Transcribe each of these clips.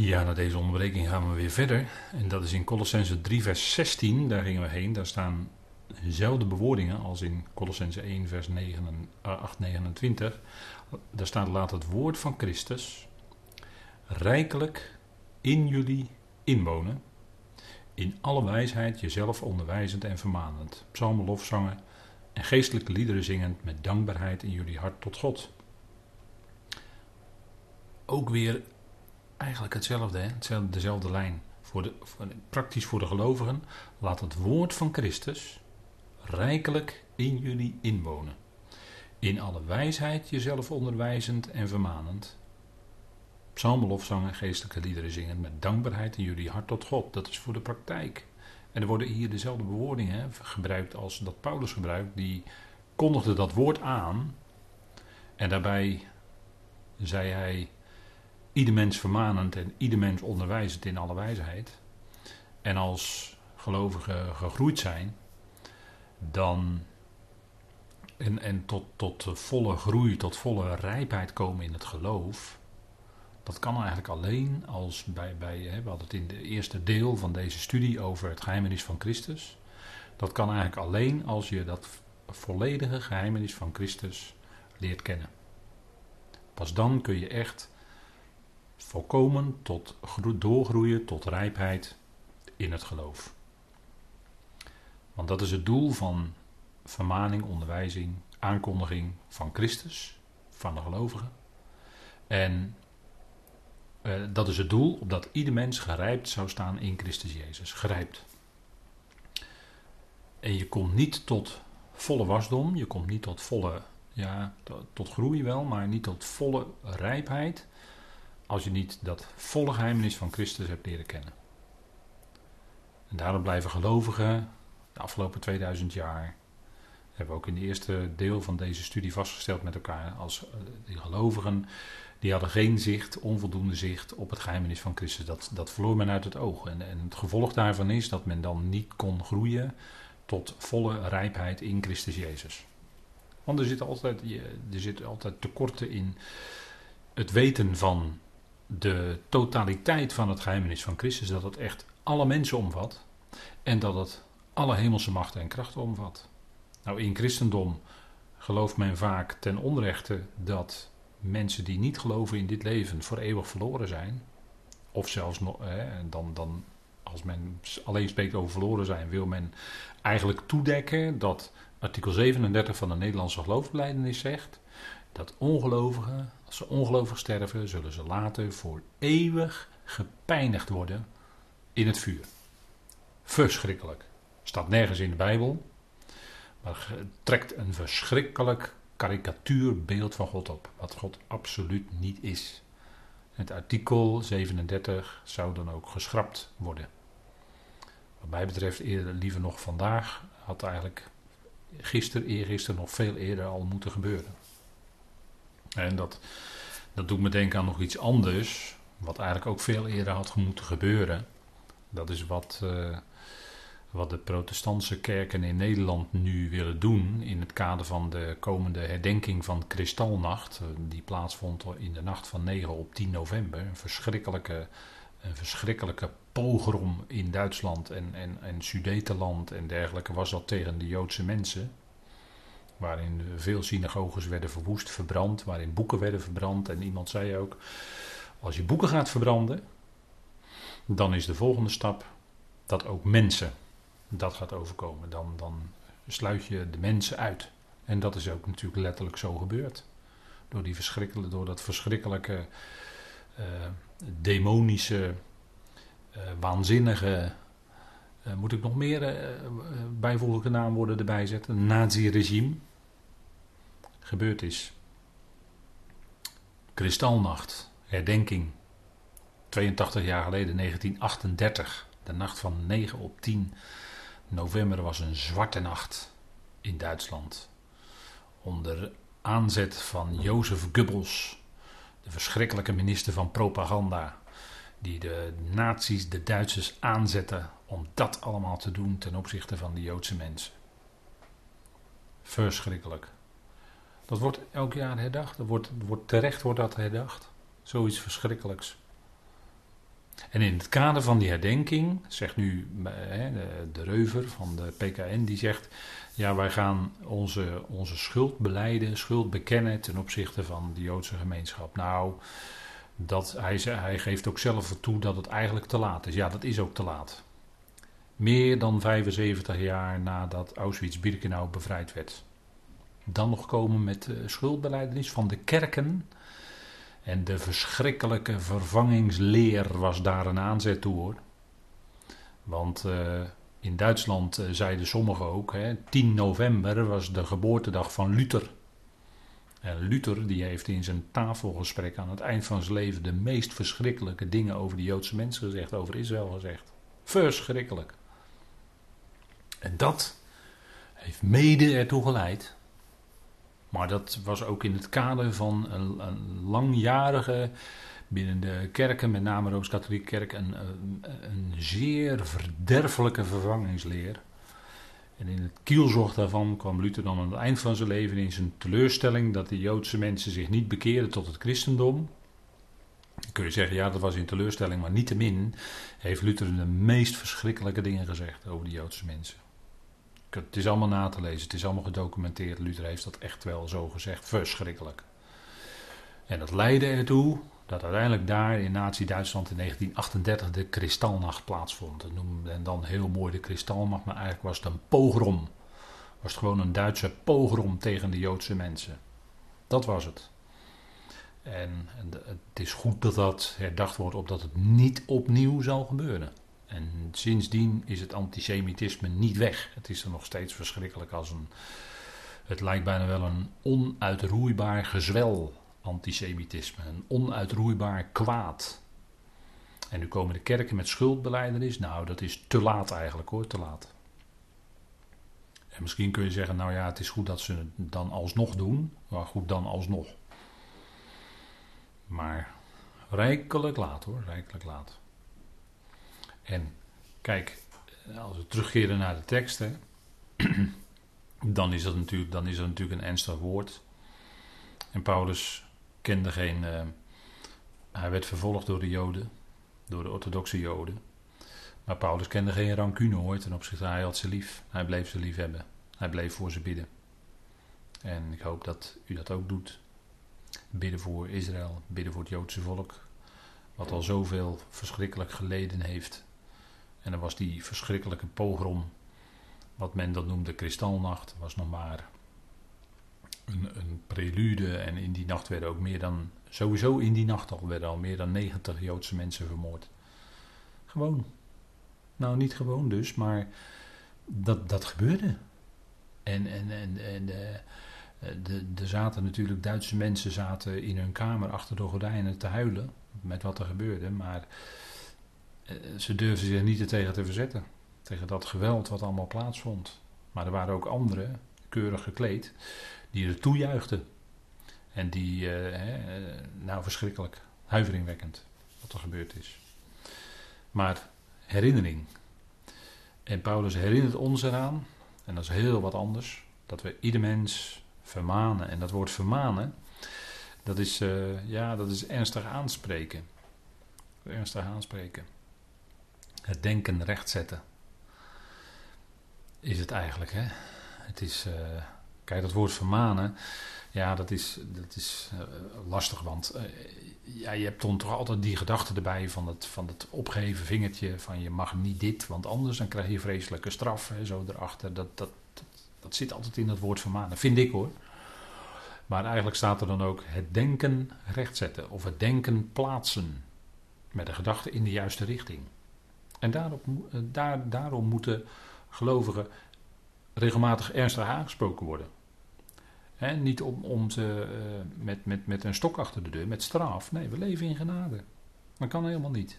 Ja, na deze onderbreking gaan we weer verder. En dat is in Colossense 3, vers 16. Daar gingen we heen. Daar staan dezelfde bewoordingen als in Colossense 1, vers 9, 8, 29. Daar staat: Laat het woord van Christus rijkelijk in jullie inwonen. In alle wijsheid jezelf onderwijzend en vermanend. Psalmen, lofzangen en geestelijke liederen zingend met dankbaarheid in jullie hart tot God. Ook weer eigenlijk hetzelfde, hè? Hetzelfde, dezelfde lijn. Voor de, praktisch voor de gelovigen, laat het woord van Christus rijkelijk in jullie inwonen. In alle wijsheid jezelf onderwijzend en vermanend. Psalmen, lofzangen, geestelijke liederen zingen met dankbaarheid in jullie hart tot God. Dat is voor de praktijk. En er worden hier dezelfde bewoordingen gebruikt als dat Paulus gebruikt. Die kondigde dat woord aan. En daarbij zei hij ieder mens vermanend en ieder mens onderwijzend in alle wijsheid. En als gelovigen gegroeid zijn, dan en, en tot, tot volle groei, tot volle rijpheid komen in het geloof. Dat kan eigenlijk alleen als bij, bij we hadden het in de eerste deel van deze studie over het geheimenis van Christus. Dat kan eigenlijk alleen als je dat volledige geheimenis van Christus leert kennen. Pas dan kun je echt volkomen tot doorgroeien tot rijpheid in het geloof. Want dat is het doel van vermaning, onderwijzing, aankondiging van Christus, van de gelovigen. En uh, dat is het doel, opdat ieder mens gerijpt zou staan in Christus Jezus. Gerijpt. En je komt niet tot volle wasdom, je komt niet tot volle, ja, tot groei wel, maar niet tot volle rijpheid als je niet dat volle geheimenis van Christus hebt leren kennen. En daarom blijven gelovigen de afgelopen 2000 jaar, hebben we ook in het eerste deel van deze studie vastgesteld met elkaar, als eh, die gelovigen, die hadden geen zicht, onvoldoende zicht op het geheimenis van Christus. Dat, dat verloor men uit het oog. En, en het gevolg daarvan is dat men dan niet kon groeien tot volle rijpheid in Christus Jezus. Want er zitten altijd, er zitten altijd tekorten in het weten van de totaliteit van het geheimenis van Christus, dat het echt alle mensen omvat en dat het alle hemelse machten en krachten omvat. Nou, in christendom gelooft men vaak ten onrechte dat mensen die niet geloven in dit leven voor eeuwig verloren zijn. Of zelfs nog, dan, dan, als men alleen spreekt over verloren zijn, wil men eigenlijk toedekken dat artikel 37 van de Nederlandse geloofsbelijdenis zegt dat ongelovigen, als ze ongelovig sterven, zullen ze later voor eeuwig gepijnigd worden in het vuur. Verschrikkelijk. Staat nergens in de Bijbel, maar trekt een verschrikkelijk karikatuurbeeld van God op, wat God absoluut niet is. Het artikel 37 zou dan ook geschrapt worden. Wat mij betreft eerder liever nog vandaag, had eigenlijk gisteren, eergisteren nog veel eerder al moeten gebeuren. En dat, dat doet me denken aan nog iets anders, wat eigenlijk ook veel eerder had moeten gebeuren. Dat is wat, uh, wat de protestantse kerken in Nederland nu willen doen in het kader van de komende herdenking van Kristalnacht. Die plaatsvond in de nacht van 9 op 10 november. Een verschrikkelijke, een verschrikkelijke pogrom in Duitsland en, en, en Sudetenland en dergelijke was dat tegen de Joodse mensen waarin veel synagoges werden verwoest, verbrand, waarin boeken werden verbrand. En iemand zei ook, als je boeken gaat verbranden, dan is de volgende stap dat ook mensen dat gaat overkomen. Dan, dan sluit je de mensen uit. En dat is ook natuurlijk letterlijk zo gebeurd. Door, die verschrikkelijke, door dat verschrikkelijke, uh, demonische, uh, waanzinnige, uh, moet ik nog meer bijvoeglijke naamwoorden erbij zetten, nazi-regime gebeurd is. Kristalnacht, herdenking. 82 jaar geleden, 1938. De nacht van 9 op 10 november was een zwarte nacht in Duitsland. Onder aanzet van Jozef Goebbels, de verschrikkelijke minister van propaganda, die de nazi's, de Duitsers aanzetten om dat allemaal te doen ten opzichte van de Joodse mensen. Verschrikkelijk. Dat wordt elk jaar herdacht. Dat wordt, wordt, terecht wordt dat herdacht. Zoiets verschrikkelijks. En in het kader van die herdenking, zegt nu hè, de, de Reuver van de PKN, die zegt: Ja, wij gaan onze, onze schuld beleiden, schuld bekennen ten opzichte van de Joodse gemeenschap. Nou, dat, hij, hij geeft ook zelf toe dat het eigenlijk te laat is. Ja, dat is ook te laat. Meer dan 75 jaar nadat Auschwitz-Birkenau bevrijd werd. Dan nog komen met uh, schuldbeleidenis van de kerken. En de verschrikkelijke vervangingsleer was daar een aanzet toe hoor. Want uh, in Duitsland uh, zeiden sommigen ook, hè, 10 november was de geboortedag van Luther. En Luther die heeft in zijn tafelgesprek aan het eind van zijn leven de meest verschrikkelijke dingen over de Joodse mensen gezegd, over Israël gezegd. Verschrikkelijk. En dat heeft mede ertoe geleid. Maar dat was ook in het kader van een, langjarige, binnen de kerken, met name de Rooms-Katholieke Kerk, een, een, een, zeer verderfelijke vervangingsleer. En in het kielzocht daarvan kwam Luther dan aan het eind van zijn leven in zijn teleurstelling dat de Joodse mensen zich niet bekeerden tot het christendom. Dan kun je zeggen, ja, dat was in teleurstelling, maar niettemin heeft Luther de meest verschrikkelijke dingen gezegd over de Joodse mensen. Het is allemaal na te lezen, het is allemaal gedocumenteerd. Luther heeft dat echt wel zo gezegd. Verschrikkelijk. En dat leidde ertoe dat uiteindelijk daar in Nazi-Duitsland in 1938 de Kristalnacht plaatsvond. Dat noemde en dan heel mooi de Kristalnacht, maar eigenlijk was het een pogrom. Was het gewoon een Duitse pogrom tegen de Joodse mensen. Dat was het. En het is goed dat dat herdacht wordt, opdat het niet opnieuw zal gebeuren. En sindsdien is het antisemitisme niet weg. Het is er nog steeds verschrikkelijk als een. Het lijkt bijna wel een onuitroeibaar gezwel antisemitisme. Een onuitroeibaar kwaad. En nu komen de kerken met schuldbeleidenis. Nou, dat is te laat eigenlijk hoor, te laat. En misschien kun je zeggen, nou ja, het is goed dat ze het dan alsnog doen. Maar goed, dan alsnog. Maar rijkelijk laat hoor, rijkelijk laat. En kijk, als we terugkeren naar de teksten, dan is dat natuurlijk, dan is natuurlijk een ernstig woord. En Paulus kende geen. Uh, hij werd vervolgd door de Joden, door de orthodoxe Joden. Maar Paulus kende geen rancune hoor ten opzichte. Hij had ze lief. Hij bleef ze lief hebben. Hij bleef voor ze bidden. En ik hoop dat u dat ook doet. Bidden voor Israël, bidden voor het Joodse volk. Wat al zoveel verschrikkelijk geleden heeft en dan was die verschrikkelijke pogrom, wat men dat noemde kristalnacht, was nog maar een, een, prelude. En in die nacht werden ook meer dan, sowieso in die nacht al, werden al meer dan 90 Joodse mensen vermoord. Gewoon. Nou, niet gewoon dus, maar dat, dat gebeurde. En, en, en, en de, de zaten natuurlijk, Duitse mensen zaten in hun kamer achter de gordijnen te huilen met wat er gebeurde. Maar eh, ze durfden zich niet tegen te verzetten. Tegen dat geweld wat allemaal plaatsvond. Maar er waren ook anderen, keurig gekleed, die er toejuichten. En die, uh, nou verschrikkelijk, huiveringwekkend wat er gebeurd is. Maar herinnering. En Paulus herinnert ons eraan, en dat is heel wat anders, dat we ieder mens vermanen. En dat woord vermanen, dat is, ja, dat is ernstig aanspreken. Ernstig aanspreken het denken rechtzetten. Is het eigenlijk, hè? Het is, uh, kijk, dat woord vermanen, ja, dat is, dat is uh, lastig, want uh, ja, je hebt dan toch altijd die gedachte erbij van het, van het opgeven vingertje, van je mag niet dit, want anders dan krijg je vreselijke straf, hè, zo erachter. Dat, dat, dat, dat zit altijd in dat woord vermanen, vind ik hoor. Maar eigenlijk staat er dan ook het denken rechtzetten of het denken plaatsen met de gedachte in de juiste richting. En daarop, eh, daar, daarom moeten gelovigen regelmatig ernstig aangesproken worden. niet om, om ze uh, met, met, met een stok achter de deur, met straf. Nee, we leven in genade. Dat kan helemaal niet.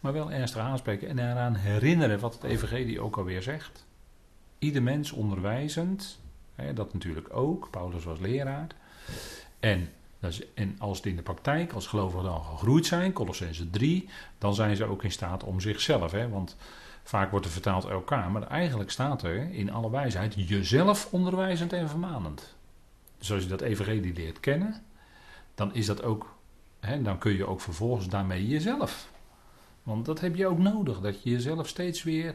Maar wel ernstig aanspreken en eraan herinneren wat het Evangelie ook alweer zegt. Ieder mens onderwijzend, dat natuurlijk ook. Paulus was leraar. En en als het in de praktijk, als gelovigen dan gegroeid zijn, Colossense 3, dan zijn ze ook in staat om zichzelf. Hè, want vaak wordt er vertaald elkaar, maar eigenlijk staat er in alle wijsheid jezelf onderwijzend en vermanend. Dus als je dat evangelie leert kennen, dan is dat ook, hè, dan kun je ook vervolgens daarmee jezelf Want dat heb je ook nodig. Dat je jezelf steeds weer,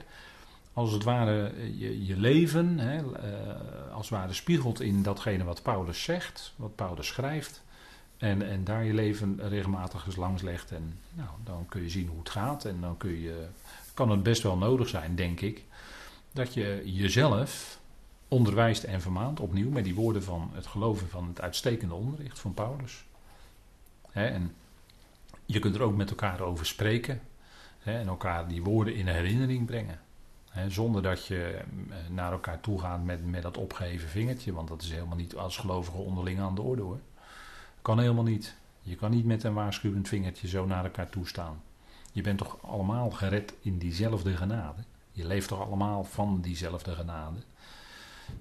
als het ware, je, je leven, hè, uh, als het ware spiegelt in datgene wat Paulus zegt, wat Paulus schrijft. En, en daar je leven regelmatig eens langs legt. En nou, dan kun je zien hoe het gaat. En dan kun je, kan het best wel nodig zijn, denk ik, dat je jezelf onderwijst en vermaant. Opnieuw met die woorden van het geloven van het uitstekende onderricht van Paulus. en je kunt er ook met elkaar over spreken. en elkaar die woorden in herinnering brengen. zonder dat je eh, naar elkaar toe gaat met, met dat opgeheven vingertje. Want dat is helemaal niet als gelovige onderling aan de orde hoor. Kan helemaal niet. Je kan niet met een waarschuwend vingertje zo naar elkaar toestaan. Je bent toch allemaal gered in diezelfde genade. Je leeft toch allemaal van diezelfde genade.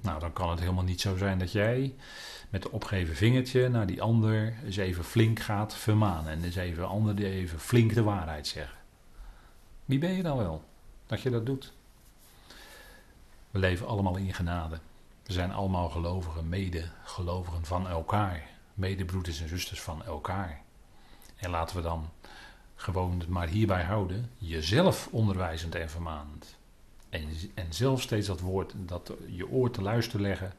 Nou, dan kan het helemaal niet zo zijn dat jij met de opgeven vingertje naar die ander eens even flink gaat vermanen. En eens even ander even flink de waarheid zeggen. Wie ben je dan wel dat je dat doet? We leven allemaal in genade. We zijn allemaal gelovigen, mede-gelovigen van elkaar medebroeders en zusters van elkaar. En laten we dan gewoon maar hierbij houden. Jezelf onderwijzend en vermanend. En, en zelf steeds dat woord, dat je oor te luisteren leggen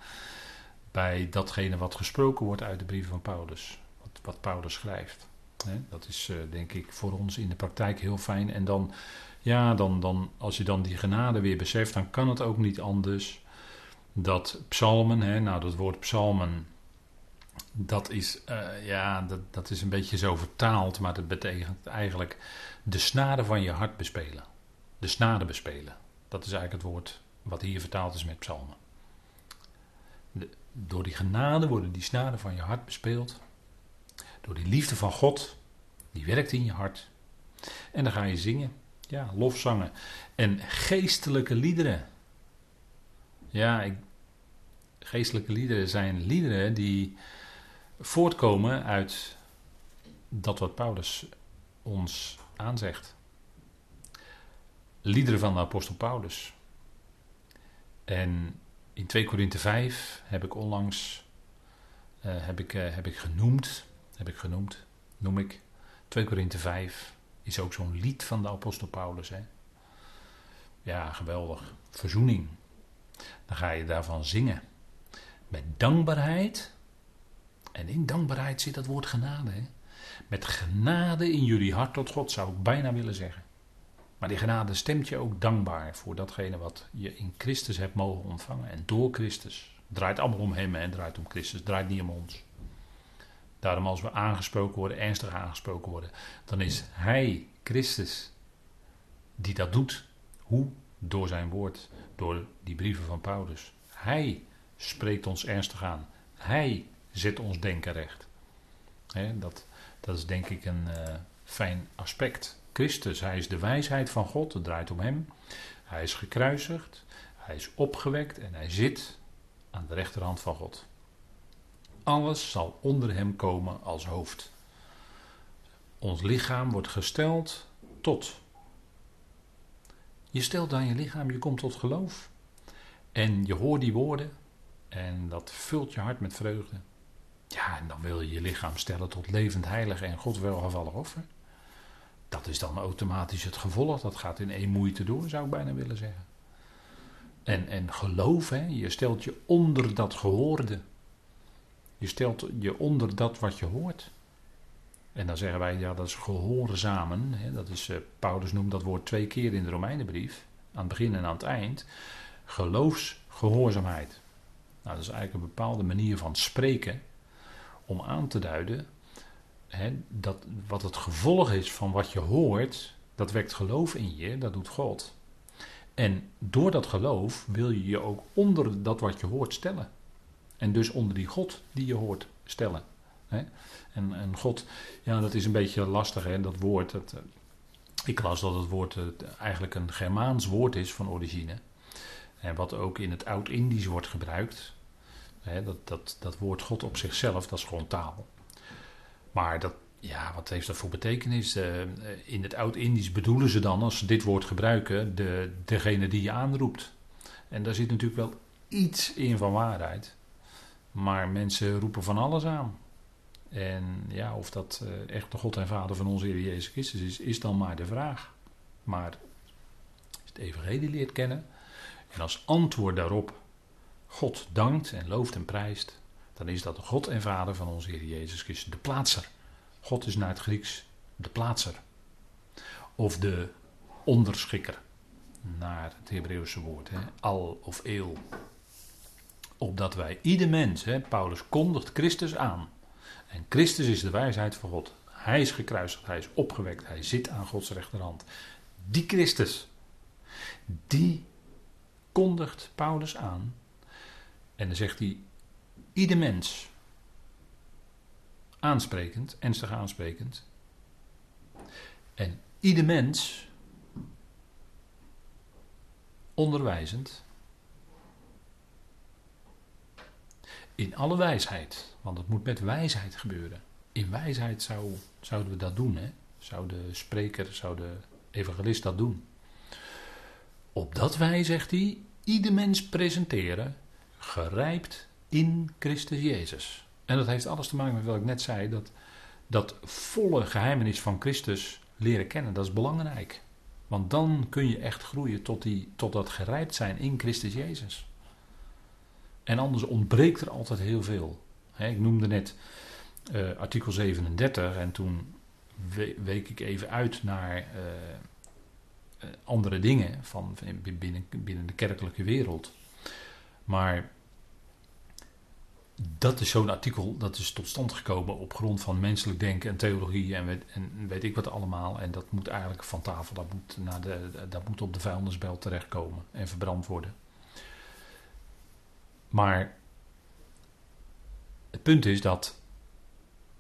bij datgene wat gesproken wordt uit de brieven van Paulus. Wat, wat Paulus schrijft. dat is uh, denk ik voor ons in de praktijk heel fijn. En dan, ja, dan, dan, als je dan die genade weer beseft, dan kan het ook niet anders dat psalmen, hè, nou dat woord psalmen, dat is, uh, ja, dat, dat is een beetje zo vertaald, maar dat betekent eigenlijk de snaren van je hart bespelen. De snaren bespelen. Dat is eigenlijk het woord wat hier vertaald is met psalmen. Door die genade worden die snaren van je hart bespeeld. Door die liefde van God, die werkt in je hart. En dan ga je zingen. Ja, lofzangen. En geestelijke liederen. Ja, ik, geestelijke liederen zijn liederen die voortkomen uit dat wat Paulus ons aanzegt. Liederen van de apostel Paulus. En in 2 Korinthe 5 heb ik onlangs uh, heb ik, uh, heb ik genoemd, heb ik genoemd, noem ik 2 Korinthe 5 is ook zo'n lied van de apostel Paulus. Hè? Ja, geweldig. Verzoening. Dan ga je daarvan zingen. Met dankbaarheid en in dankbaarheid zit dat woord genade. Hè? Met genade in jullie hart tot God zou ik bijna willen zeggen. Maar die genade stemt je ook dankbaar voor datgene wat je in Christus hebt mogen ontvangen. En door Christus. Draait allemaal om Hem en draait om Christus. Draait niet om ons. Daarom als we aangesproken worden, ernstig aangesproken worden, dan is Hij, Christus, die dat doet. Hoe? Door zijn woord, door die brieven van Paulus. Hij spreekt ons ernstig aan. Hij zet ons denken recht. dat, dat is denk ik een uh, fijn aspect. Christus, hij is de wijsheid van God, het draait om hem. Hij is gekruisigd, hij is opgewekt en hij zit aan de rechterhand van God. Alles zal onder hem komen als hoofd. Ons lichaam wordt gesteld tot. Je stelt aan je lichaam, je komt tot geloof. En je hoort die woorden en dat vult je hart met vreugde. Ja, en dan wil je je lichaam stellen tot levend, heilig en God welgevallig offer. Dat is dan automatisch het gevolg. Dat gaat in één moeite door, zou ik bijna willen zeggen. En, en geloof, hè, je stelt je onder dat gehoorde. Je stelt je onder dat wat je hoort. En dan zeggen wij, ja, dat is gehoorzamen. Hè, dat is, uh, Paulus noemt dat woord twee keer in de Romeinenbrief. Aan het begin en aan het eind. Geloofsgehoorzaamheid. Nou, dat is eigenlijk een bepaalde manier van spreken om aan te duiden hè, dat wat het gevolg is van wat je hoort, dat wekt geloof in je, dat doet God. En door dat geloof wil je je ook onder dat wat je hoort stellen. En dus onder die God die je hoort stellen. Hè. En, en God, ja, dat is een beetje lastig, hè, dat woord. Eh, ik las dat het woord eigenlijk een Germaans woord is van origine. En wat ook in het Oud-Indisch wordt gebruikt dat, dat, dat woord God op zichzelf, dat is gewoon taal. Maar dat, ja, wat heeft dat voor betekenis? Uh, in het Oud-Indisch bedoelen ze dan, als ze dit woord gebruiken, de, degene die je aanroept. En daar zit natuurlijk wel iets in van waarheid. Maar mensen roepen van alles aan. En ja, of dat uh, echt de God en Vader van onze Heer Jezus Christus is, is dan maar de vraag. maar het evangelie leert kennen. En als antwoord daarop God dankt en looft en prijst, dan is dat de God en Vader van onze Heer Jezus Christus, de plaatser. God is naar het Grieks de plaatser. Of de onderschikker, naar het Hebreeuwse woord, hè, al of eel. Opdat wij ieder mens, hè, Paulus kondigt Christus aan. En Christus is de wijsheid van God. Hij is gekruisigd, hij is opgewekt, hij zit aan Gods rechterhand. Die Christus, die kondigt Paulus aan. En dan zegt hij, ieder mens, aansprekend, ernstig aansprekend. En ieder mens, onderwijzend, in alle wijsheid, want het moet met wijsheid gebeuren. In wijsheid zou, zouden we dat doen, hè? zou de spreker, zou de evangelist dat doen. Opdat wij, zegt hij, ieder mens presenteren, gerijpt in Christus Jezus. En dat heeft alles te maken met wat ik net zei, dat dat volle geheimenis van Christus leren kennen, dat is belangrijk. Want dan kun je echt groeien tot, die, tot dat gerijpt zijn in Christus Jezus. En anders ontbreekt er altijd heel veel. ik noemde net uh, artikel 37 en toen week ik even uit naar uh, uh, andere dingen van, binnen, binnen de kerkelijke wereld. Maar dat is zo'n artikel, dat is tot stand gekomen op grond van menselijk denken en theologie en weet, en weet ik wat allemaal. En dat moet eigenlijk van tafel, dat moet, naar de, dat moet op de vuilnisbel terechtkomen en verbrand worden. Maar het punt is dat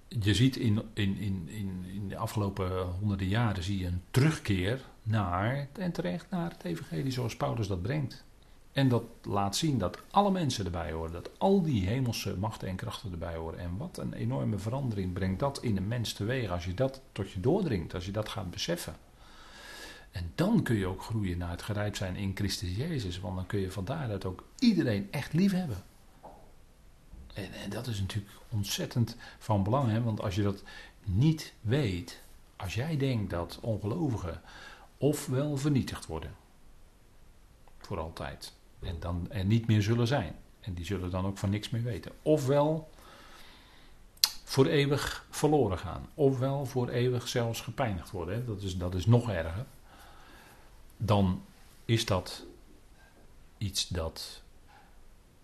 je ziet in, in, in, in, in de afgelopen honderden jaren zie je een terugkeer naar, en terecht naar het evangelie zoals Paulus dat brengt. En dat laat zien dat alle mensen erbij horen, dat al die hemelse machten en krachten erbij horen. En wat een enorme verandering brengt dat in een mens teweeg als je dat tot je doordringt, als je dat gaat beseffen. En dan kun je ook groeien naar het gerijpt zijn in Christus Jezus, want dan kun je van daaruit ook iedereen echt lief hebben. En, en dat is natuurlijk ontzettend van belang, hè? want als je dat niet weet, als jij denkt dat ongelovigen ofwel vernietigd worden, voor altijd, en dan er niet meer zullen zijn, en die zullen dan ook van niks meer weten, ofwel voor eeuwig verloren gaan, ofwel voor eeuwig zelfs gepijnigd worden, hè? Dat, is, dat is nog erger, dan is dat iets dat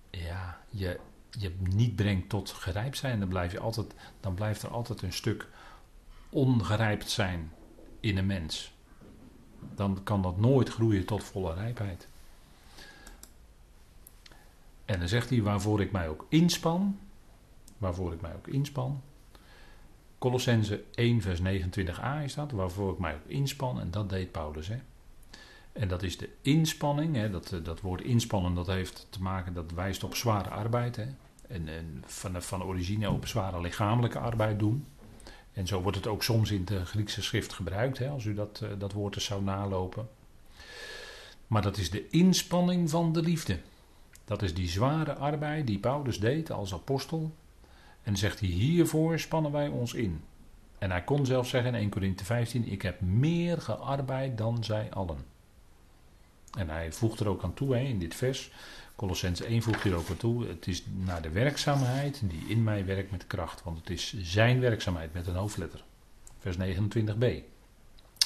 ja, je je niet brengt tot gerijpt zijn, dan, blijf je altijd, dan blijft er altijd een stuk ongerijpt zijn in een mens. Dan kan dat nooit groeien tot volle rijpheid. En dan zegt hij waarvoor ik mij ook inspan. Waarvoor ik mij ook inspan. Colossense 1 vers 29a is dat. Waarvoor ik mij ook inspan. En dat deed Paulus. Hè. En dat is de inspanning. Hè. Dat, dat woord inspannen dat heeft te maken. Dat wijst op zware arbeid. Hè en, en van, van origine op zware lichamelijke arbeid doen. En zo wordt het ook soms in de Griekse schrift gebruikt, hè, als u dat, uh, dat woord eens zou nalopen. Maar dat is de inspanning van de liefde. Dat is die zware arbeid die Paulus deed als apostel. En zegt hij, hiervoor spannen wij ons in. En hij kon zelfs zeggen in 1 Corinthië 15, ik heb meer gearbeid dan zij allen. En hij voegt er ook aan toe in dit vers, Colossens 1 voegt hier ook wat toe. Het is naar de werkzaamheid die in mij werkt met kracht. Want het is zijn werkzaamheid met een hoofdletter. Vers 29b.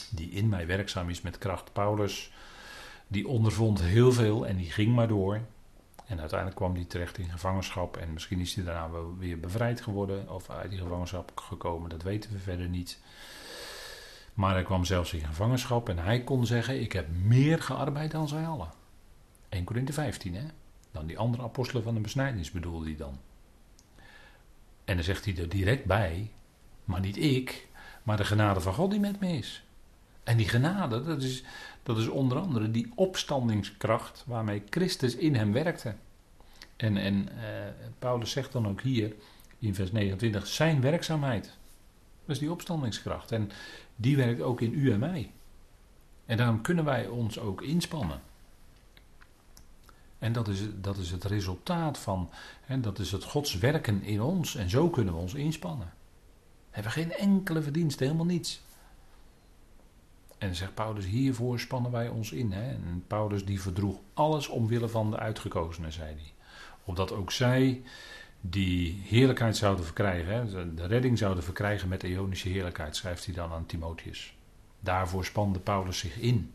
Die in mij werkzaam is met kracht. Paulus, die ondervond heel veel en die ging maar door. En uiteindelijk kwam hij terecht in gevangenschap. En misschien is hij daarna weer bevrijd geworden. Of uit die gevangenschap gekomen. Dat weten we verder niet. Maar hij kwam zelfs in gevangenschap. En hij kon zeggen: Ik heb meer gearbeid dan zij allen. 1 Korinthe 15, hè? Dan die andere apostelen van de besnijdenis bedoelde hij dan. En dan zegt hij er direct bij, maar niet ik, maar de genade van God die met me is. En die genade, dat is, dat is onder andere die opstandingskracht waarmee Christus in hem werkte. En, en uh, Paulus zegt dan ook hier in vers 29, zijn werkzaamheid. Dat is die opstandingskracht. En die werkt ook in u en mij. En daarom kunnen wij ons ook inspannen. En dat is, dat is het resultaat van, dat is het Gods werken in ons. En zo kunnen we ons inspannen. We hebben geen enkele verdienste, helemaal niets. En zegt Paulus, hiervoor spannen wij ons in. Hè? En Paulus die verdroeg alles omwille van de uitgekozenen, zei hij. Opdat ook zij die heerlijkheid zouden verkrijgen, hè? de redding zouden verkrijgen met eonische heerlijkheid, schrijft hij dan aan Timotheus. Daarvoor spande Paulus zich in.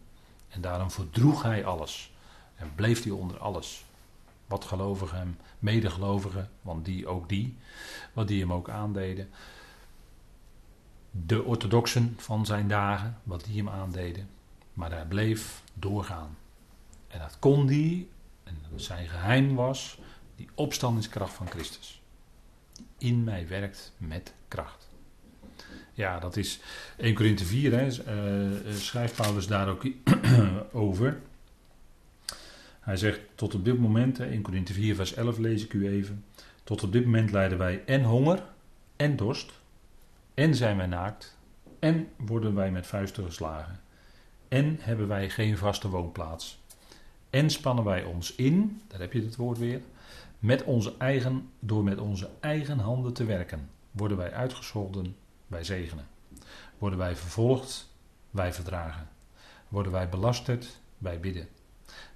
En daarom verdroeg hij alles. En bleef hij onder alles. Wat gelovigen hem, medegelovigen, want die ook die, wat die hem ook aandeden de orthodoxen van zijn dagen, wat die hem aandeden. Maar hij bleef doorgaan. En dat kon hij, en zijn geheim was, die opstandingskracht van Christus. Die in mij werkt met kracht. Ja, dat is 1 Korinthe 4, hè, uh, schrijft Paulus daar ook over. Hij zegt, tot op dit moment, 1 Korinthe 4 vers 11 lees ik u even. Tot op dit moment lijden wij en honger en dorst en zijn wij naakt. En worden wij met vuisten geslagen. En hebben wij geen vaste woonplaats. En spannen wij ons in, daar heb je het woord weer, met onze eigen, door met onze eigen handen te werken. Worden wij uitgescholden, wij zegenen. Worden wij vervolgd, wij verdragen. Worden wij belasterd, wij bidden.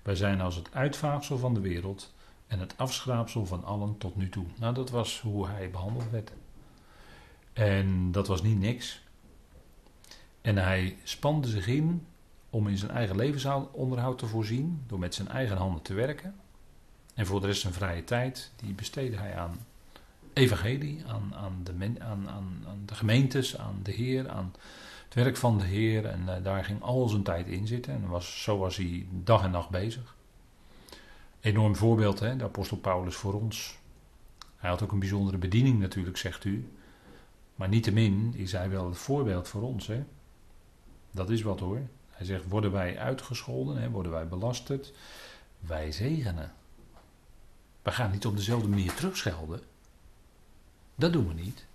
Wij zijn als het uitvaagsel van de wereld en het afschraapsel van allen tot nu toe. Nou, dat was hoe hij behandeld werd. En dat was niet niks. En hij spande zich in om in zijn eigen levensonderhoud te voorzien, door met zijn eigen handen te werken. En voor de rest zijn vrije tijd, die besteedde hij aan evangelie, aan, aan, de, aan, aan, de gemeentes, aan de Heer, aan het werk van de Heer. En uh, daar ging al zijn tijd in zitten. En was, zo was hij dag en nacht bezig. Enorm voorbeeld, hè, de apostel Paulus voor ons. Hij had ook een bijzondere bediening natuurlijk, zegt u. Maar niettemin is hij wel het voorbeeld voor ons. Hè? Dat is wat hoor. Hij zegt: worden wij uitgescholden, hè? worden wij belasterd? Wij zegenen. We gaan niet op dezelfde manier terugschelden. Dat doen we niet.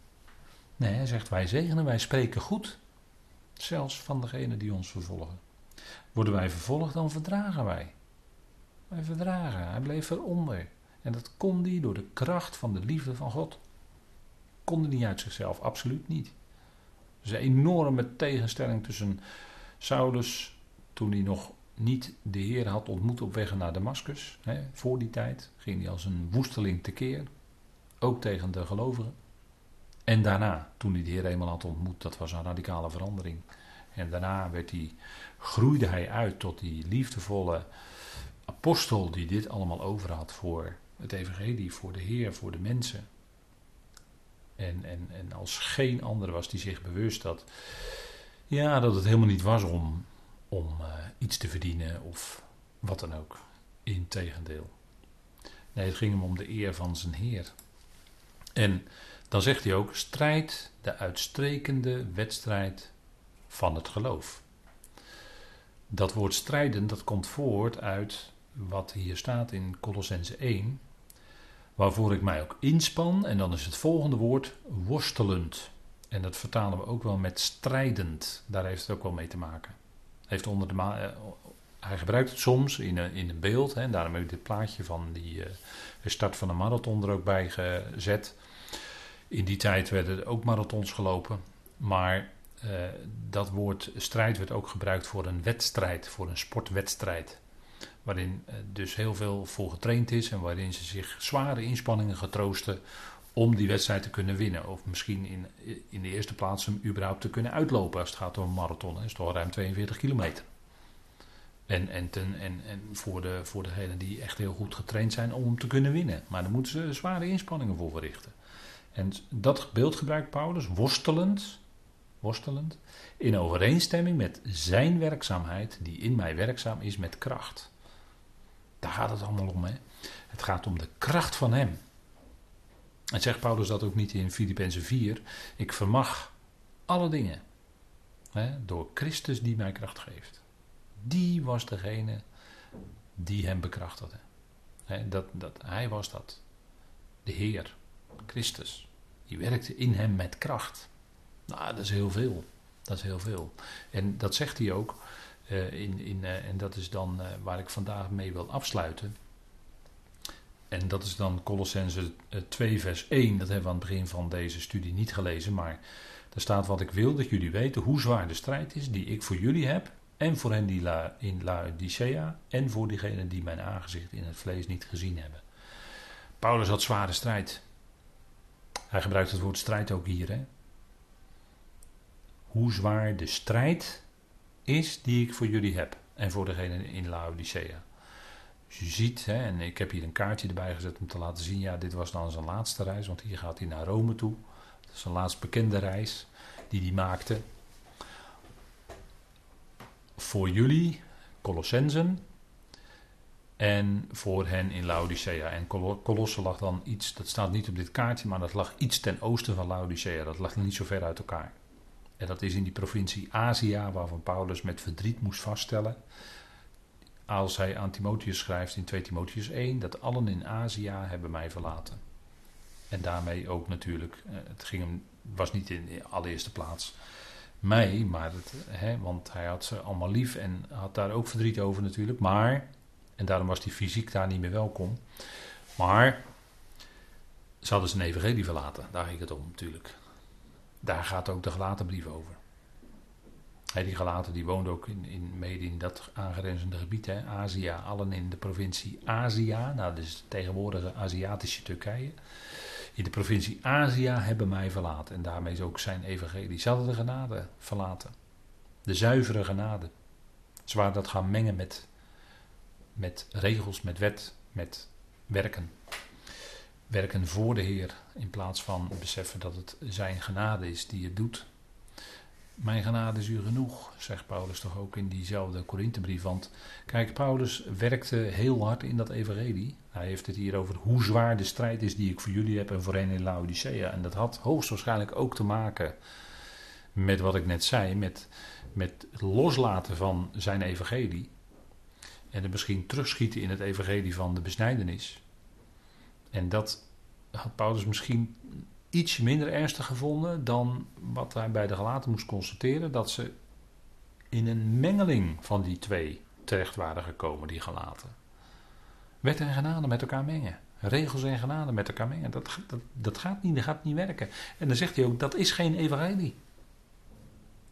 Nee, hij zegt: wij zegenen, wij spreken goed. Zelfs van degene die ons vervolgen. Worden wij vervolgd, dan verdragen wij. Wij verdragen. Hij bleef eronder. En dat kon hij door de kracht van de liefde van God konden niet uit zichzelf, absoluut niet. Is een enorme tegenstelling tussen Saulus, toen hij nog niet de Heer had ontmoet op weg naar Damascus. voor die tijd ging hij als een woesteling tekeer, ook tegen de gelovigen. En daarna, toen hij de Heer eenmaal had ontmoet, dat was een radicale verandering. En daarna werd hij, groeide hij uit tot die liefdevolle apostel die dit allemaal over had voor het evangelie, voor de Heer, voor de mensen. En, en, en als geen ander was die zich bewust dat, ja, dat het helemaal niet was om, om uh, iets te verdienen of wat dan ook. Integendeel. Nee, het ging hem om de eer van zijn Heer. En dan zegt hij ook: strijd de uitstrekende wedstrijd van het geloof. Dat woord strijden, dat komt voort uit wat hier staat in Colossense 1, waarvoor ik mij ook inspan. En dan is het volgende woord worstelend. En dat vertalen we ook wel met strijdend. Daar heeft het ook wel mee te maken. Heeft onder de eh, hij gebruikt het soms in een, in een beeld. Hè, en daarom heb ik dit plaatje van die uh, start van een marathon er ook bij gezet. In die tijd werden er ook marathons gelopen. Maar uh, dat woord strijd werd ook gebruikt voor een wedstrijd, voor een sportwedstrijd waarin eh, dus heel veel voor getraind is en waarin ze zich zware inspanningen getroosten om die wedstrijd te kunnen winnen. Of misschien in, in de eerste plaats hem überhaupt te kunnen uitlopen als het gaat om een marathon. Dat is toch ruim 42 kilometer. En, en, ten, en, en voor, de, voor degenen die echt heel goed getraind zijn om te kunnen winnen. Maar daar moeten ze zware inspanningen voor verrichten. En dat beeld gebruikt Paulus, worstelend, worstelend, in overeenstemming met zijn werkzaamheid, die in mij werkzaam is met kracht. Daar gaat het allemaal om. Hè? Het gaat om de kracht van Hem. En zegt Paulus dat ook niet in Filippenzen 4. Ik vermag alle dingen hè, door Christus die mij kracht geeft. Die was degene die hem bekrachtigde. Hè, dat, dat, hij was dat. De Heer, Christus. Die werkte in hem met kracht. Nou, dat is heel veel. Dat is heel veel. En dat zegt hij ook. Uh, in, in, uh, en dat is dan uh, waar ik vandaag mee wil afsluiten. En dat is dan Colossense 2 vers 1. Dat hebben we aan het begin van deze studie niet gelezen. Maar Er staat wat ik wil dat jullie weten hoe zwaar de strijd is die ik voor jullie heb. En voor hen die la, in Laodicea. En voor diegenen die mijn aangezicht in het vlees niet gezien hebben. Paulus had zware strijd. Hij gebruikt het woord strijd ook hier. Hè? Hoe zwaar de strijd is die ik voor jullie heb. En voor degenen in Laodicea. Dus je ziet, hè, en ik heb hier een kaartje erbij gezet om te laten zien. Ja, dit was dan zijn laatste reis. Want hier gaat hij naar Rome toe. Dat is zijn laatst bekende reis die hij maakte. Voor jullie, Colossensen. En voor hen in Laodicea. En Colosse lag dan iets, dat staat niet op dit kaartje, maar dat lag iets ten oosten van Laodicea. Dat lag niet zo ver uit elkaar. En dat is in die provincie Azië, waarvan Paulus met verdriet moest vaststellen. Als hij aan Timotheus schrijft in 2 Timotheus 1, dat allen in Azië hebben mij verlaten. En daarmee ook natuurlijk, eh, het ging hem, was niet in de allereerste plaats mij, maar het, hè, want hij had ze allemaal lief en had daar ook verdriet over natuurlijk. Maar, en daarom was hij fysiek daar niet meer welkom. Maar, ze hadden zijn evangelie verlaten, daar ging het om natuurlijk. Daar gaat ook de gelaten brief over. die gelaten die woonden ook in, in, mede in dat aangrenzende gebied, hè, Azië, allen in de provincie Azië, nou dus het tegenwoordige Aziatische Turkije. In de provincie Azië hebben mij verlaten en daarmee is ook zijn evangelie. Ze hadden de genade verlaten, de zuivere genade. Ze waren dat gaan mengen met, met regels, met wet, met werken werken voor de Heer in plaats van beseffen dat het zijn genade is die het doet. Mijn genade is u genoeg, zegt Paulus toch ook in diezelfde Korinthebrief. Want kijk, Paulus werkte heel hard in dat evangelie. Hij heeft het hier over hoe zwaar de strijd is die ik voor jullie heb en voor hen in Laodicea. En dat had hoogstwaarschijnlijk ook te maken met wat ik net zei, met, met het loslaten van zijn evangelie. En het misschien terugschieten in het evangelie van de besnijdenis. En dat had Paulus misschien iets minder ernstig gevonden dan wat hij bij de gelaten moest constateren. Dat ze in een mengeling van die twee terecht waren gekomen, die gelaten. Wet en genade met elkaar mengen. Regels en genade met elkaar mengen. Dat, dat, dat gaat niet, dat gaat niet werken. En dan zegt hij ook, dat is geen evangelie.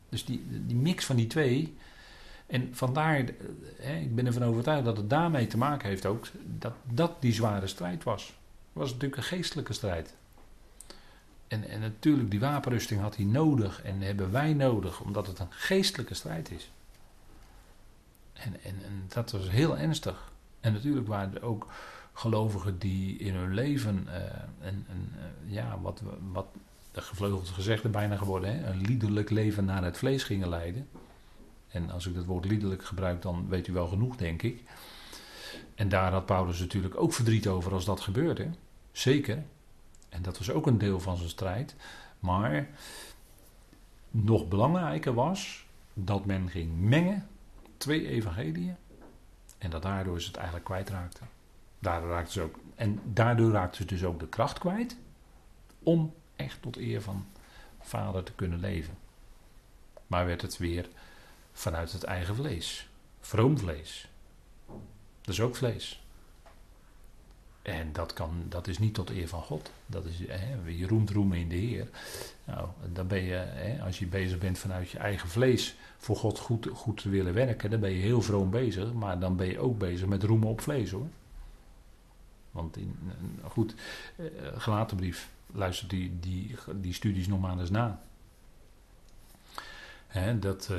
Dus die, die mix van die twee. En vandaar, hè, ik ben ervan overtuigd dat het daarmee te maken heeft ook, dat dat die zware strijd was was natuurlijk een geestelijke strijd. En, en natuurlijk, die wapenrusting had hij nodig en hebben wij nodig, omdat het een geestelijke strijd is. En, en, en dat was heel ernstig. En natuurlijk waren er ook gelovigen die in hun leven uh, een, een uh, ja, wat, wat de gevleugeld gezegde bijna geworden, hè, een liederlijk leven naar het vlees gingen leiden. En als ik dat woord liederlijk gebruik, dan weet u wel genoeg, denk ik. En daar had Paulus natuurlijk ook verdriet over als dat gebeurde. Zeker. En dat was ook een deel van zijn strijd. Maar nog belangrijker was dat men ging mengen twee evangeliën. En dat daardoor ze het eigenlijk kwijtraakte. Daardoor raakte ze ook, en daardoor raakte ze dus ook de kracht kwijt om echt tot eer van vader te kunnen leven. Maar werd het weer vanuit het eigen vlees. Vroom vlees. Dat is ook vlees. En dat, kan, dat is niet tot eer van God. Dat is, hè, je roemt roemen in de Heer. Nou, dan ben je, hè, als je bezig bent vanuit je eigen vlees voor God goed, goed te willen werken, dan ben je heel vroom bezig. Maar dan ben je ook bezig met roemen op vlees hoor. Want in, goed, eh, gelaten brief, luister die, die, die studies nog maar eens na. Hè, dat, uh,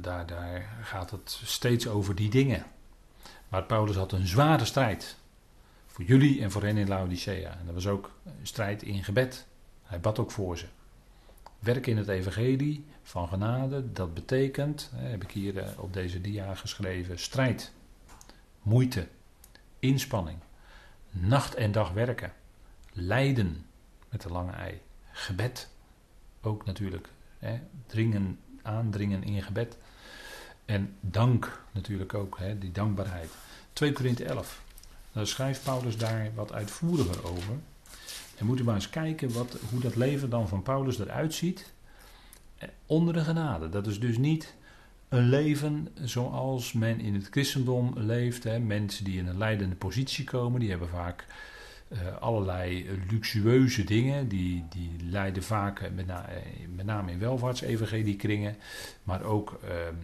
daar, daar gaat het steeds over die dingen. Maar Paulus had een zware strijd. Voor jullie en voor hen in Laodicea. En dat was ook een strijd in gebed. Hij bad ook voor ze. Werk in het evangelie van genade, dat betekent, heb ik hier eh, op deze dia geschreven, strijd, moeite, inspanning, nacht en dag werken, lijden met de lange ei, gebed, ook natuurlijk, hè, dringen, aandringen in gebed. En dank natuurlijk ook, hè, die dankbaarheid. 2 Korinthe 11. Dan schrijft Paulus daar wat uitvoeriger over. En moet u maar eens kijken wat, hoe dat leven dan van Paulus eruit ziet. Eh, onder de genade. Dat is dus niet een leven zoals men in het christendom leeft. Hè. Mensen die in een leidende positie komen, die hebben vaak uh, allerlei luxueuze dingen. Die, die leiden vaak met, na, met name in welvaartsevangelie-kringen. Maar ook ehm,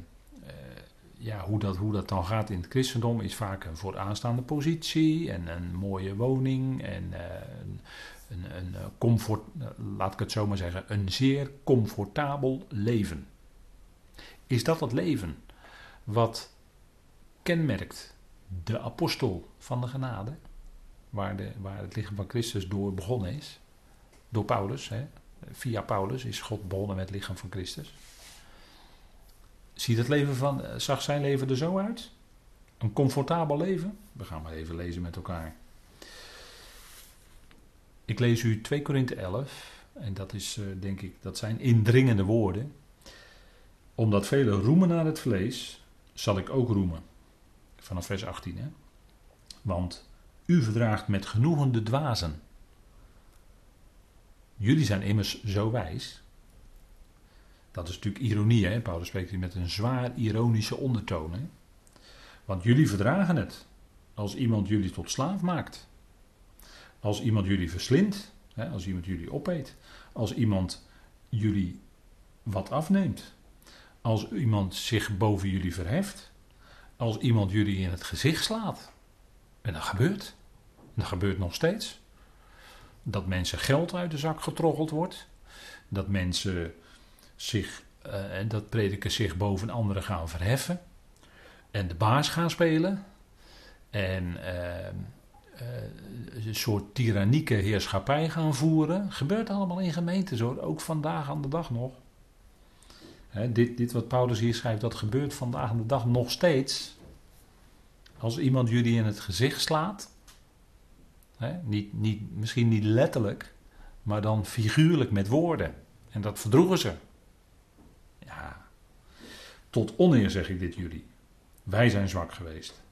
ja, hoe, dat, hoe dat dan gaat in het christendom is vaak een vooraanstaande positie en een mooie woning en een, een, een comfort, laat ik het zo maar zeggen, een zeer comfortabel leven. Is dat het leven wat kenmerkt de apostel van de genade, waar, de, waar het lichaam van Christus door begonnen is, door Paulus, hè? via Paulus is God begonnen met het lichaam van Christus. Ziet het leven van, zag zijn leven er zo uit? Een comfortabel leven? We gaan maar even lezen met elkaar. Ik lees u 2 Korinthe 11 en dat is uh, denk ik, dat zijn indringende woorden. Omdat velen roemen naar het vlees, zal ik ook roemen. Vanaf vers 18 hè. Want u verdraagt met genoegen de dwazen. Jullie zijn immers zo wijs. Dat is natuurlijk ironie, hè? Paulus spreekt hier met een zwaar ironische ondertoon. Hè? Want jullie verdragen het als iemand jullie tot slaaf maakt. Als iemand jullie verslindt, hè? als iemand jullie opeet. Als iemand jullie wat afneemt. Als iemand zich boven jullie verheft. Als iemand jullie in het gezicht slaat. En dat gebeurt. dat gebeurt nog steeds. Dat mensen geld uit de zak getroggeld wordt. Dat mensen zich, uh, dat predikers zich boven anderen gaan verheffen. En de baas gaan spelen. En uh, uh, een soort tyrannieke heerschappij gaan voeren. Gebeurt allemaal in gemeentes hoor, ook vandaag aan de dag nog. dit, dit wat Paulus hier schrijft, dat gebeurt vandaag aan de dag nog steeds. Als iemand jullie in het gezicht slaat, niet, niet, misschien niet letterlijk, maar dan figuurlijk met woorden. En dat verdroegen ze. Ja, tot oneer zeg ik dit jullie. Wij zijn zwak geweest.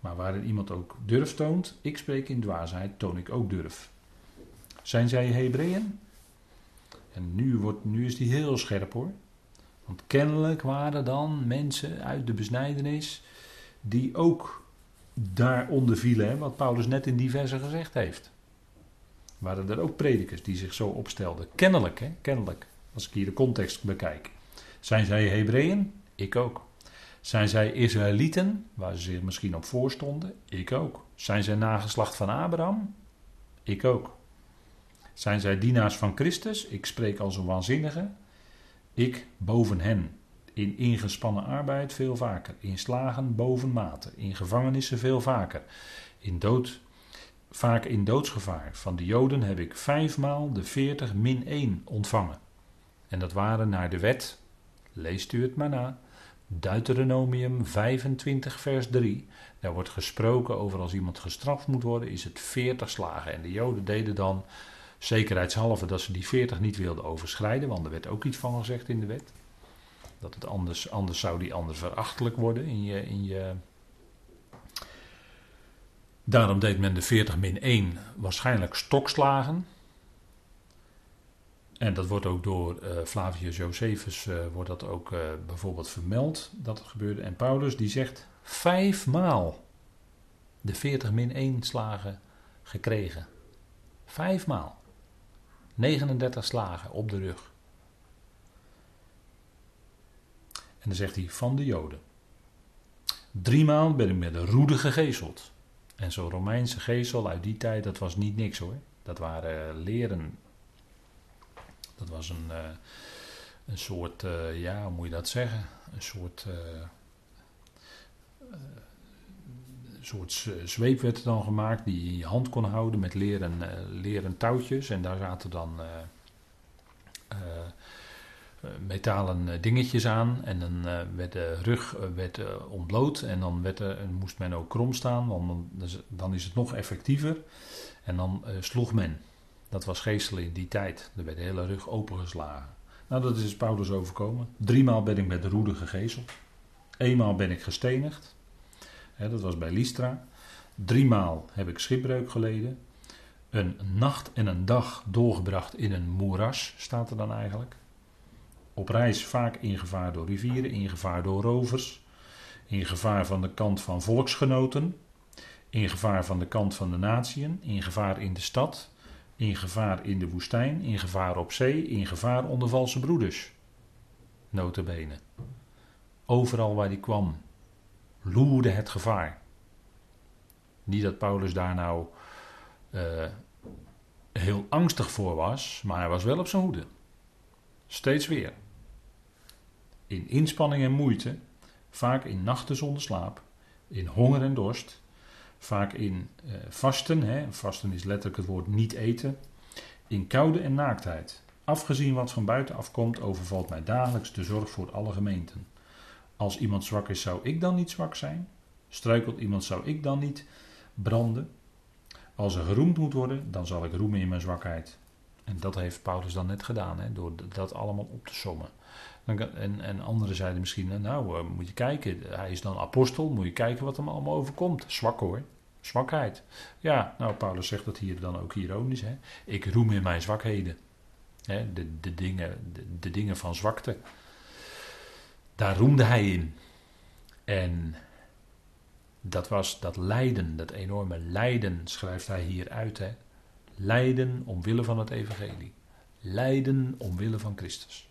Maar waarin iemand ook durf toont, ik spreek in dwaasheid, toon ik ook durf. Zijn zij Hebreeën? En nu, wordt, nu is die heel scherp hoor. Want kennelijk waren dan mensen uit de besnijdenis die ook daaronder vielen, hè, wat Paulus net in diverse gezegd heeft. Waren er ook predikers die zich zo opstelden? Kennelijk, hè, kennelijk, als ik hier de context bekijk. Zijn zij Hebreeën? Ik ook. Zijn zij Israëlieten, waar ze zich misschien op voorstonden? Ik ook. Zijn zij nageslacht van Abraham? Ik ook. Zijn zij dienaars van Christus? Ik spreek als een waanzinnige. Ik boven hen. In ingespannen arbeid veel vaker. In slagen boven mate. In gevangenissen veel vaker. In dood, vaak in doodsgevaar. Van de Joden heb ik vijfmaal de veertig min één ontvangen. En dat waren naar de wet Leest u het maar na. Deuteronomium 25, vers 3. Daar wordt gesproken over als iemand gestraft moet worden, is het 40 slagen. En de Joden deden dan zekerheidshalve dat ze die 40 niet wilden overschrijden, want er werd ook iets van gezegd in de wet. Dat het anders, anders zou die anders verachtelijk worden in je, in je. Daarom deed men de 40 min 1 waarschijnlijk stokslagen. En dat wordt ook door uh, Flavius Josephus uh, wordt dat ook uh, bijvoorbeeld vermeld dat het gebeurde. En Paulus die zegt vijfmaal de 40 min 1 slagen gekregen. Vijfmaal. 39 slagen op de rug. En dan zegt hij van de Joden. Driemaal ben ik met een roede gegezeld. En zo'n Romeinse gezel uit die tijd, dat was niet niks hoor. Dat waren leren dat was een, uh, een soort, uh, ja, hoe moet je dat zeggen? Een soort, uh, soort zweep werd er dan gemaakt die je in je hand kon houden met leren, leren touwtjes. En daar zaten dan metalen dingetjes aan. En dan werd de rug werd, ontbloot en dan werd er, moest men ook krom staan, want dan, dan is het nog effectiever. En dan sloeg men. Dat was geestelijk in die tijd. Er werd de hele rug opengeslagen. Nou, dat is Paulus overkomen. Driemaal ben ik met de roede gegezeld. Eenmaal ben ik gestenigd. dat was bij Lystra. Driemaal heb ik schipbreuk geleden. Een nacht en een dag doorgebracht in een moeras, staat er dan eigenlijk. Op reis vaak in gevaar door rivieren, in gevaar door rovers, in gevaar van de kant van volksgenoten, In gevaar van de kant van de natieën, in gevaar in de stad, in gevaar in de woestijn, in gevaar op zee, in gevaar onder valse broeders. Notabene. Overal waar hij kwam, loerde het gevaar. Niet dat Paulus daar nou uh, heel angstig voor was, maar hij was wel op zijn hoede. Steeds weer. In inspanning en moeite, vaak in nachten zonder slaap, in honger en dorst, vaak in uh, vasten, hè, vasten is letterlijk het woord niet eten, in koude en naaktheid. Afgezien wat van buiten afkomt, overvalt mij dagelijks de zorg voor alle gemeenten. Als iemand zwak is, zou ik dan niet zwak zijn? Struikelt iemand, zou ik dan niet branden? Als er geroemd moet worden, dan zal ik roemen in mijn zwakheid. En dat heeft Paulus dan net gedaan, hè, door dat allemaal op te sommen. En, en anderen zeiden misschien, nou, uh, moet je kijken, hij is dan apostel, moet je kijken wat hem allemaal overkomt. Zwak hoor, zwakheid. Ja, nou, Paulus zegt dat hier dan ook ironisch. Hè. Ik roem in mijn zwakheden. Hè, de, de, dingen, de, de dingen van zwakte. Daar roemde hij in. En dat was dat lijden, dat enorme lijden, schrijft hij hier uit. Hè. Lijden omwille van het evangelie. Lijden omwille van Christus.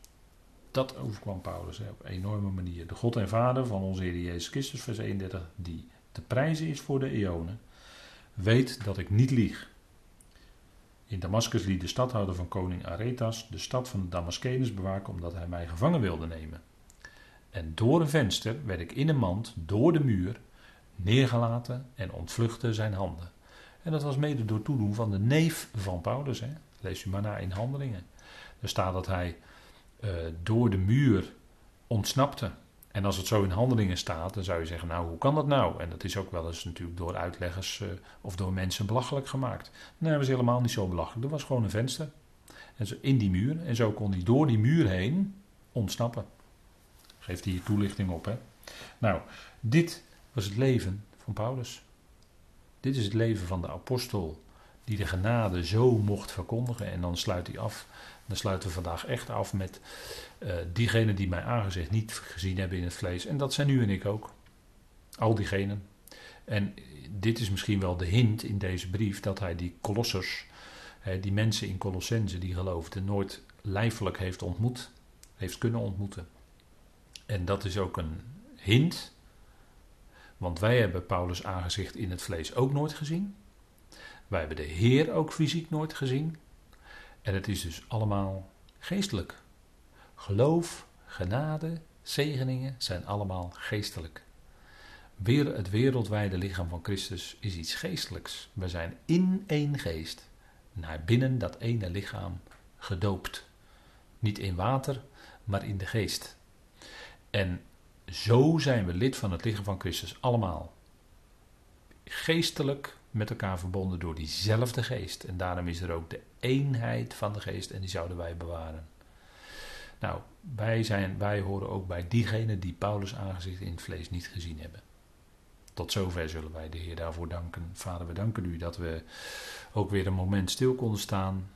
Dat overkwam Paulus op een enorme manier. De God en Vader van onze Heer Jezus Christus, vers 31, die te prijzen is voor de eonen, weet dat ik niet lieg. In Damascus liet de stadhouder van koning Aretas de stad van de Damascenus bewaken omdat hij mij gevangen wilde nemen. En door een venster werd ik in een mand, door de muur, neergelaten en ontvluchtte zijn handen. En dat was mede door toedoen van de neef van Paulus. Hè. Lees u maar na in Handelingen. Er staat dat hij uh, door de muur ontsnapte. En als het zo in handelingen staat, dan zou je zeggen, nou hoe kan dat nou? En dat is ook wel eens natuurlijk door uitleggers uh, of door mensen belachelijk gemaakt. Nee, dat was helemaal niet zo belachelijk. Er was gewoon een venster. En zo in die muur. En zo kon hij door die muur heen ontsnappen. Geeft hij hier toelichting op. Hè? Nou, dit was het leven van Paulus. Dit is het leven van de apostel die de genade zo mocht verkondigen. En dan sluit hij af. Dan sluiten we vandaag echt af met uh, diegenen die mijn aangezicht niet gezien hebben in het vlees. En dat zijn u en ik ook. Al diegenen. En dit is misschien wel de hint in deze brief dat hij die kolossers, die mensen in Colossense die geloofden, nooit lijfelijk heeft ontmoet, heeft kunnen ontmoeten. En dat is ook een hint, want wij hebben Paulus aangezicht in het vlees ook nooit gezien. Wij hebben de Heer ook fysiek nooit gezien. En het is dus allemaal geestelijk. Geloof, genade, zegeningen zijn allemaal geestelijk. Weer het wereldwijde lichaam van Christus is iets geestelijks. We zijn in één geest, naar binnen dat ene lichaam gedoopt. Niet in water, maar in de geest. En zo zijn we lid van het lichaam van Christus, allemaal. Geestelijk met elkaar verbonden door diezelfde geest. En daarom is er ook de eenheid van de geest en die zouden wij bewaren. Nou, wij, zijn, wij horen ook bij diegenen die Paulus aangezicht in het vlees niet gezien hebben. Tot zover zullen wij de Heer daarvoor danken. Vader, we danken u dat we ook weer een moment stil konden staan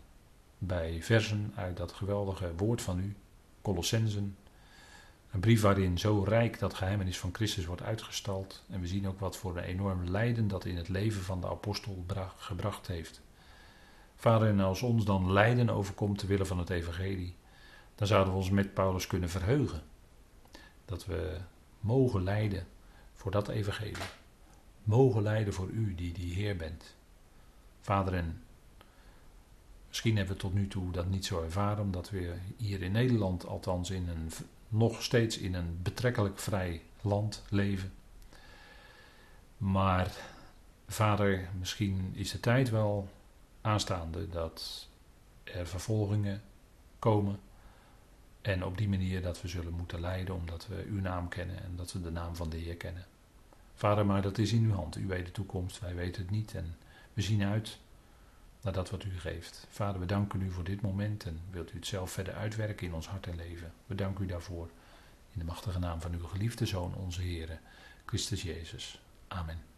bij versen uit dat geweldige woord van u, Colossensen. Een brief waarin zo rijk dat geheimenis van Christus wordt uitgestald. En we zien ook wat voor een enorm lijden dat in het leven van de apostel gebracht heeft. Vader, en als ons dan lijden overkomt te willen van het evangelie, dan zouden we ons met Paulus kunnen verheugen. Dat we mogen lijden voor dat evangelie. Mogen lijden voor u die die Heer bent. Vader, en misschien hebben we tot nu toe dat niet zo ervaren, omdat we hier in Nederland althans in een nog steeds in een betrekkelijk vrij land leven. Maar vader, misschien is de tijd wel aanstaande dat er vervolgingen komen. En op die manier dat we zullen moeten lijden omdat we uw naam kennen en dat we de naam van de Heer kennen. Vader, maar dat is in uw hand. U weet de toekomst, wij weten het niet. En we zien uit naar dat wat u geeft. Vader, we danken u voor dit moment en wilt u het zelf verder uitwerken in ons hart en leven. We danken u daarvoor. In de machtige naam van uw geliefde Zoon, onze Heer, Christus Jezus. Amen.